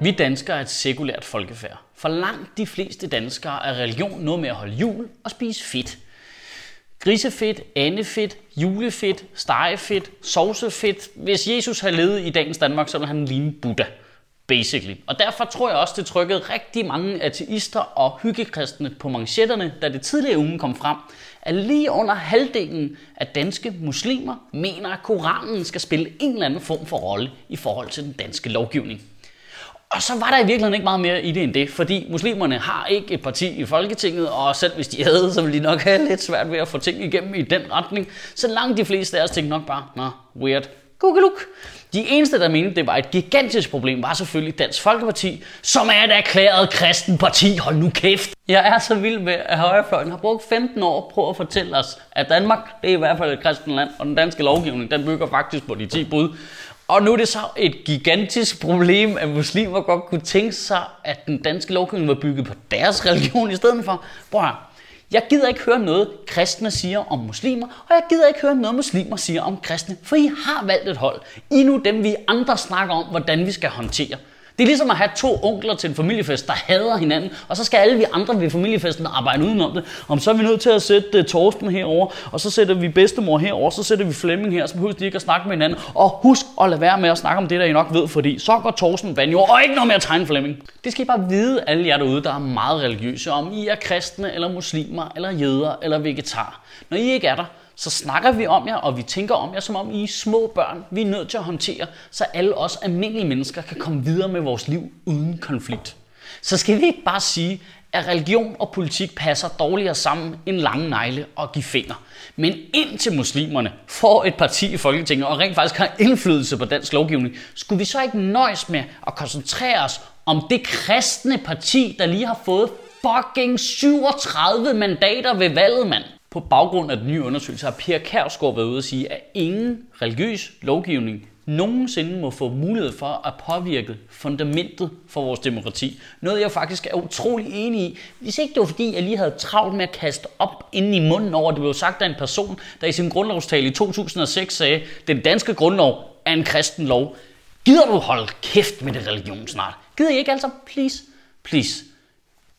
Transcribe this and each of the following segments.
Vi danskere er et sekulært folkefærd. For langt de fleste danskere er religion noget med at holde jul og spise fedt. Grisefedt, andefedt, julefedt, stegefedt, sovsefedt. Hvis Jesus havde levet i dagens Danmark, så ville han ligne Buddha. Basically. Og derfor tror jeg også, det trykkede rigtig mange ateister og hyggekristne på manchetterne, da det tidligere ugen kom frem, at lige under halvdelen af danske muslimer mener, at Koranen skal spille en eller anden form for rolle i forhold til den danske lovgivning. Og så var der i virkeligheden ikke meget mere i det end det, fordi muslimerne har ikke et parti i Folketinget, og selv hvis de havde, så ville de nok have lidt svært ved at få ting igennem i den retning. Så langt de fleste af os tænkte nok bare, nå, weird, Google De eneste, der mente, det var et gigantisk problem, var selvfølgelig Dansk Folkeparti, som er et erklæret kristen parti. Hold nu kæft. Jeg er så vild med, at højrefløjen har brugt 15 år på at fortælle os, at Danmark det er i hvert fald et kristen land, og den danske lovgivning, den bygger faktisk på de 10 bud. Og nu er det så et gigantisk problem, at muslimer godt kunne tænke sig, at den danske lovgivning var bygget på deres religion i stedet for. Prøv her. Jeg gider ikke høre noget, kristne siger om muslimer, og jeg gider ikke høre noget, muslimer siger om kristne, for I har valgt et hold. I nu dem, vi andre snakker om, hvordan vi skal håndtere. Det er ligesom at have to onkler til en familiefest, der hader hinanden, og så skal alle vi andre ved familiefesten arbejde udenom det. Om så er vi nødt til at sætte uh, Torsten herover, og så sætter vi bedstemor herover, så sætter vi Flemming her, så behøver de ikke at snakke med hinanden. Og husk at lade være med at snakke om det, der I nok ved, fordi så går Torsten banjord, og ikke noget med at tegne Flemming. Det skal I bare vide, alle jer derude, der er meget religiøse, om I er kristne, eller muslimer, eller jøder, eller vegetar. Når I ikke er der, så snakker vi om jer, og vi tænker om jer, som om I er små børn, vi er nødt til at håndtere, så alle os almindelige mennesker kan komme videre med vores liv uden konflikt. Så skal vi ikke bare sige, at religion og politik passer dårligere sammen end lange negle og give fingre. Men indtil muslimerne får et parti i Folketinget og rent faktisk har indflydelse på dansk lovgivning, skulle vi så ikke nøjes med at koncentrere os om det kristne parti, der lige har fået fucking 37 mandater ved valget, mand. På baggrund af den nye undersøgelse har Pierre Kærsgaard været ude at sige, at ingen religiøs lovgivning nogensinde må få mulighed for at påvirke fundamentet for vores demokrati. Noget jeg faktisk er utrolig enig i. Hvis ikke det var fordi, jeg lige havde travlt med at kaste op ind i munden over, at det blev sagt af en person, der i sin grundlovstale i 2006 sagde, den danske grundlov er en kristen lov. Gider du holde kæft med det religion snart? Gider I ikke altså? Please, please.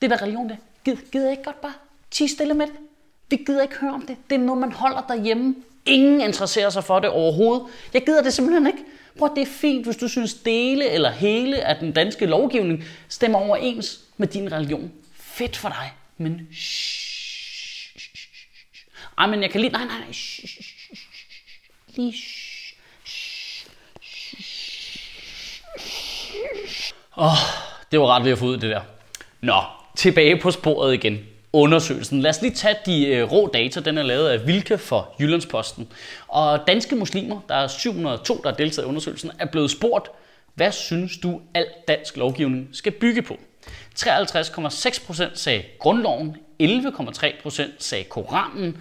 Det der religion, det. Gider, gider I ikke godt bare? Ti stille med det. Vi gider ikke høre om det. Det er noget, man holder derhjemme. Ingen interesserer sig for det overhovedet. Jeg gider det simpelthen ikke. Prøv, det er fint, hvis du synes dele eller hele af den danske lovgivning stemmer overens med din religion. Fedt for dig, men Ej, men jeg kan lige... Nej, nej, nej. Lige... Åh, oh, det var ret ved at få ud det der. Nå, tilbage på sporet igen undersøgelsen. Lad os lige tage de øh, rå data. Den er lavet af Vilke for Jyllandsposten. Og danske muslimer, der er 702, der har deltaget i undersøgelsen, er blevet spurgt, hvad synes du, al dansk lovgivning skal bygge på? 53,6% sagde grundloven, 11,3% sagde Koranen,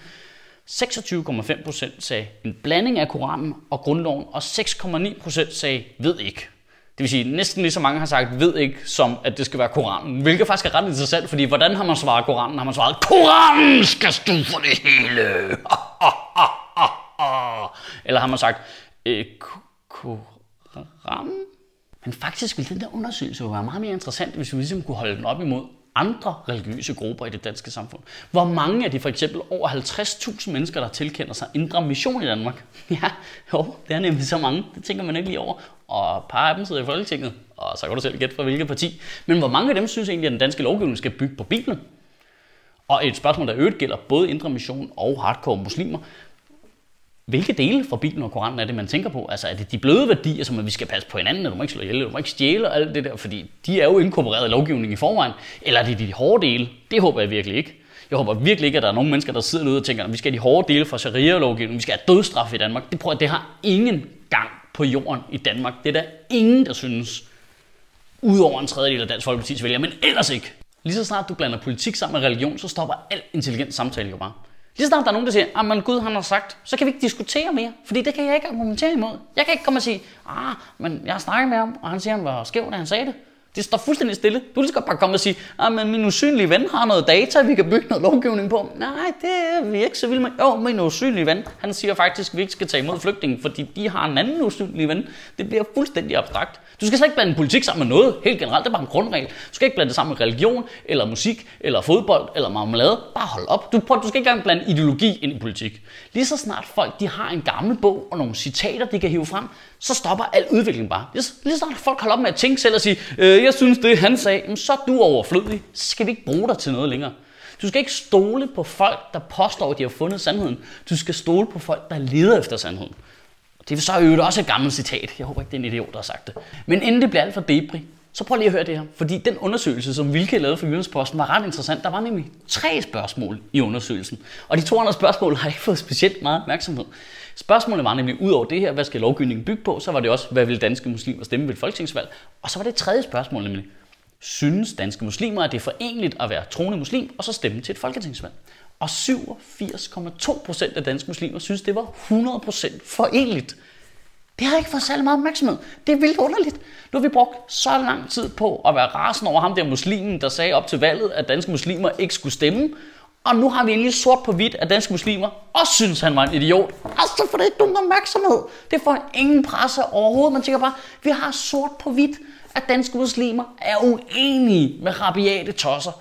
26,5% sagde en blanding af Koranen og grundloven, og 6,9% sagde ved ikke. Det vil sige, næsten lige så mange har sagt, ved ikke, som at det skal være Koranen. Hvilket faktisk er ret interessant, fordi hvordan har man svaret Koranen? Har man svaret, Koranen skal stå for det hele. Eller har man sagt, øh, Koranen? Men faktisk ville den der undersøgelse jo være meget mere interessant, hvis vi ligesom kunne holde den op imod andre religiøse grupper i det danske samfund. Hvor mange af de for eksempel over 50.000 mennesker, der tilkender sig indre mission i Danmark? Ja, jo, det er nemlig så mange. Det tænker man ikke lige over. Og et par af dem sidder i Folketinget, og så kan du selv gætte fra hvilket parti. Men hvor mange af dem synes egentlig, at den danske lovgivning skal bygge på Bibelen? Og et spørgsmål, der øvrigt gælder både indre mission og hardcore muslimer. Hvilke dele fra Bibelen og Koranen er det, man tænker på? Altså er det de bløde værdier, som at vi skal passe på hinanden, og du må ikke slå ihjel, du må ikke stjæle og alt det der, fordi de er jo inkorporeret i lovgivningen i forvejen. Eller er det de hårde dele? Det håber jeg virkelig ikke. Jeg håber virkelig ikke, at der er nogen mennesker, der sidder derude og tænker, at vi skal have de hårde dele fra sharia-lovgivningen, vi skal have dødstraf i Danmark. Det, prøver, det har ingen gang på jorden i Danmark. Det er der ingen, der synes. Udover en tredjedel af Dansk Folkeparti's vælgere, men ellers ikke. Lige så snart du blander politik sammen med religion, så stopper al intelligent samtale jo bare. Lige snart der er nogen, der siger, ah, at Gud han har sagt, så kan vi ikke diskutere mere, fordi det kan jeg ikke argumentere imod. Jeg kan ikke komme og sige, ah, men jeg har snakket med ham, og han siger, at han var skæv, da han sagde det. Det står fuldstændig stille. Du skal bare komme og sige, at men min usynlige ven har noget data, vi kan bygge noget lovgivning på. Nej, det er vi ikke så vilde med. Jo, min usynlige ven, han siger faktisk, at vi ikke skal tage imod flygtninge, fordi de har en anden usynlig ven. Det bliver fuldstændig abstrakt. Du skal slet ikke blande politik sammen med noget, helt generelt, det er bare en grundregel. Du skal ikke blande det sammen med religion, eller musik, eller fodbold, eller marmelade. Bare hold op. Du, prøv, du skal ikke engang blande ideologi ind i politik. Lige så snart folk de har en gammel bog og nogle citater, de kan hive frem, så stopper al udvikling bare. Lige så, lige så snart folk holder op med at tænke selv og sige, øh, jeg synes det han sagde, så er du overflødig. Så skal vi ikke bruge dig til noget længere. Du skal ikke stole på folk, der påstår, at de har fundet sandheden. Du skal stole på folk, der leder efter sandheden. Det er så øvrigt også et gammelt citat. Jeg håber ikke, det er en idiot, der har sagt det. Men inden det bliver alt for debri, så prøv lige at høre det her. Fordi den undersøgelse, som Vilke lavede for Jyllandsposten, var ret interessant. Der var nemlig tre spørgsmål i undersøgelsen. Og de 200 spørgsmål har ikke fået specielt meget opmærksomhed. Spørgsmålet var nemlig, ud over det her, hvad skal lovgivningen bygge på, så var det også, hvad vil danske muslimer stemme ved et folketingsvalg? Og så var det tredje spørgsmål nemlig, synes danske muslimer, at det er forenligt at være troende muslim og så stemme til et folketingsvalg? Og 87,2 procent af danske muslimer synes, det var 100 procent forenligt. Det har ikke fået særlig meget opmærksomhed. Det er vildt underligt. Nu har vi brugt så lang tid på at være rasende over ham der muslimen, der sagde op til valget, at danske muslimer ikke skulle stemme. Og nu har vi endelig sort på hvidt, at danske muslimer også synes, han var en idiot. Altså for det ikke nogen opmærksomhed. Det får ingen presse overhovedet. Man tænker bare, vi har sort på hvidt, at danske muslimer er uenige med rabiate tosser.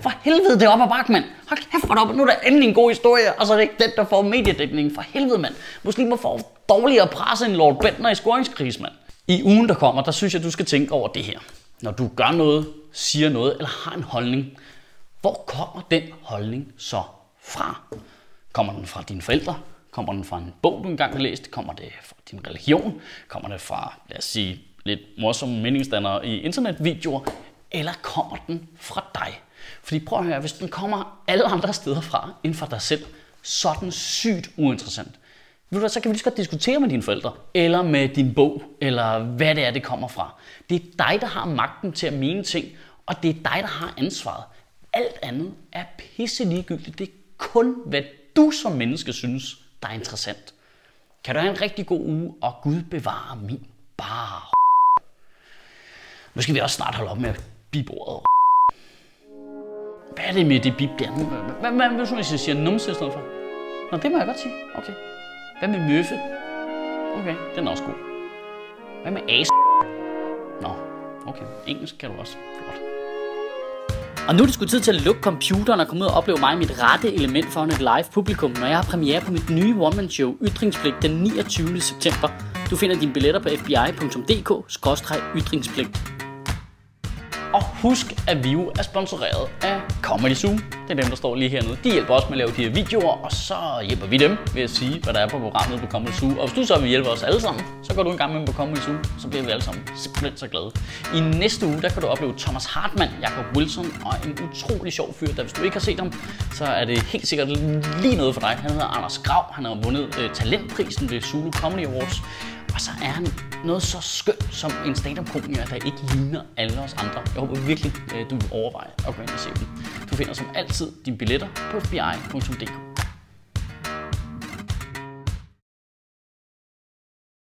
For helvede, det er op ad bakke, mand. Hold kæft, for op. Nu er der endelig en god historie, og så er det ikke den, der får mediedækningen. For helvede, mand. Muslimer får dårligere presse end Lord Bentner i scoringskris, mand. I ugen, der kommer, der synes jeg, du skal tænke over det her. Når du gør noget, siger noget eller har en holdning, hvor kommer den holdning så fra? Kommer den fra dine forældre? Kommer den fra en bog, du engang har læst? Kommer det fra din religion? Kommer det fra, lad os sige, lidt morsomme meningsdannere i internetvideoer? Eller kommer den fra dig? Fordi prøv at høre, hvis den kommer alle andre steder fra, end fra dig selv, så er den sygt uinteressant. Ved du så kan vi lige så godt diskutere med dine forældre, eller med din bog, eller hvad det er, det kommer fra. Det er dig, der har magten til at mene ting, og det er dig, der har ansvaret. Alt andet er pisse ligegyldigt. Det er kun, hvad du som menneske synes, der er interessant. Kan du have en rigtig god uge, og Gud bevare min bare. Nu skal vi også snart holde op med bibordet. Hvad er det med det bip der? Hvad, hvad, hvad hvis jeg siger numse i stedet for? Nå, det må jeg godt sige. Okay. Hvad med møffe? Okay, den er også god. Hvad med as? Nå, okay. Engelsk kan du også. Flot. Og nu er det sgu tid til at lukke computeren og komme ud og opleve mig i mit rette element foran et live publikum, når jeg har premiere på mit nye one-man-show Ytringspligt den 29. september. Du finder dine billetter på fbi.dk-ytringspligt. Husk, at vi er sponsoreret af Comedy Zoo. Det er dem, der står lige hernede. De hjælper os med at lave de her videoer, og så hjælper vi dem ved at sige, hvad der er på programmet på Comedy Zoo. Og hvis du så vil hjælpe os alle sammen, så går du en gang med på Comedy Zoo, så bliver vi alle sammen simpelthen så glade. I næste uge, der kan du opleve Thomas Hartmann, Jakob Wilson og en utrolig sjov fyr, der hvis du ikke har set ham, så er det helt sikkert lige noget for dig. Han hedder Anders Grav, han har vundet øh, talentprisen ved Zulu Comedy Awards. Og så er han noget så skønt som en stand-up-komiker, der ikke ligner alle os andre. Jeg håber virkelig, øh, du vil overveje at gå ind og se dem. Du finder som altid dine billetter på fbi.dk.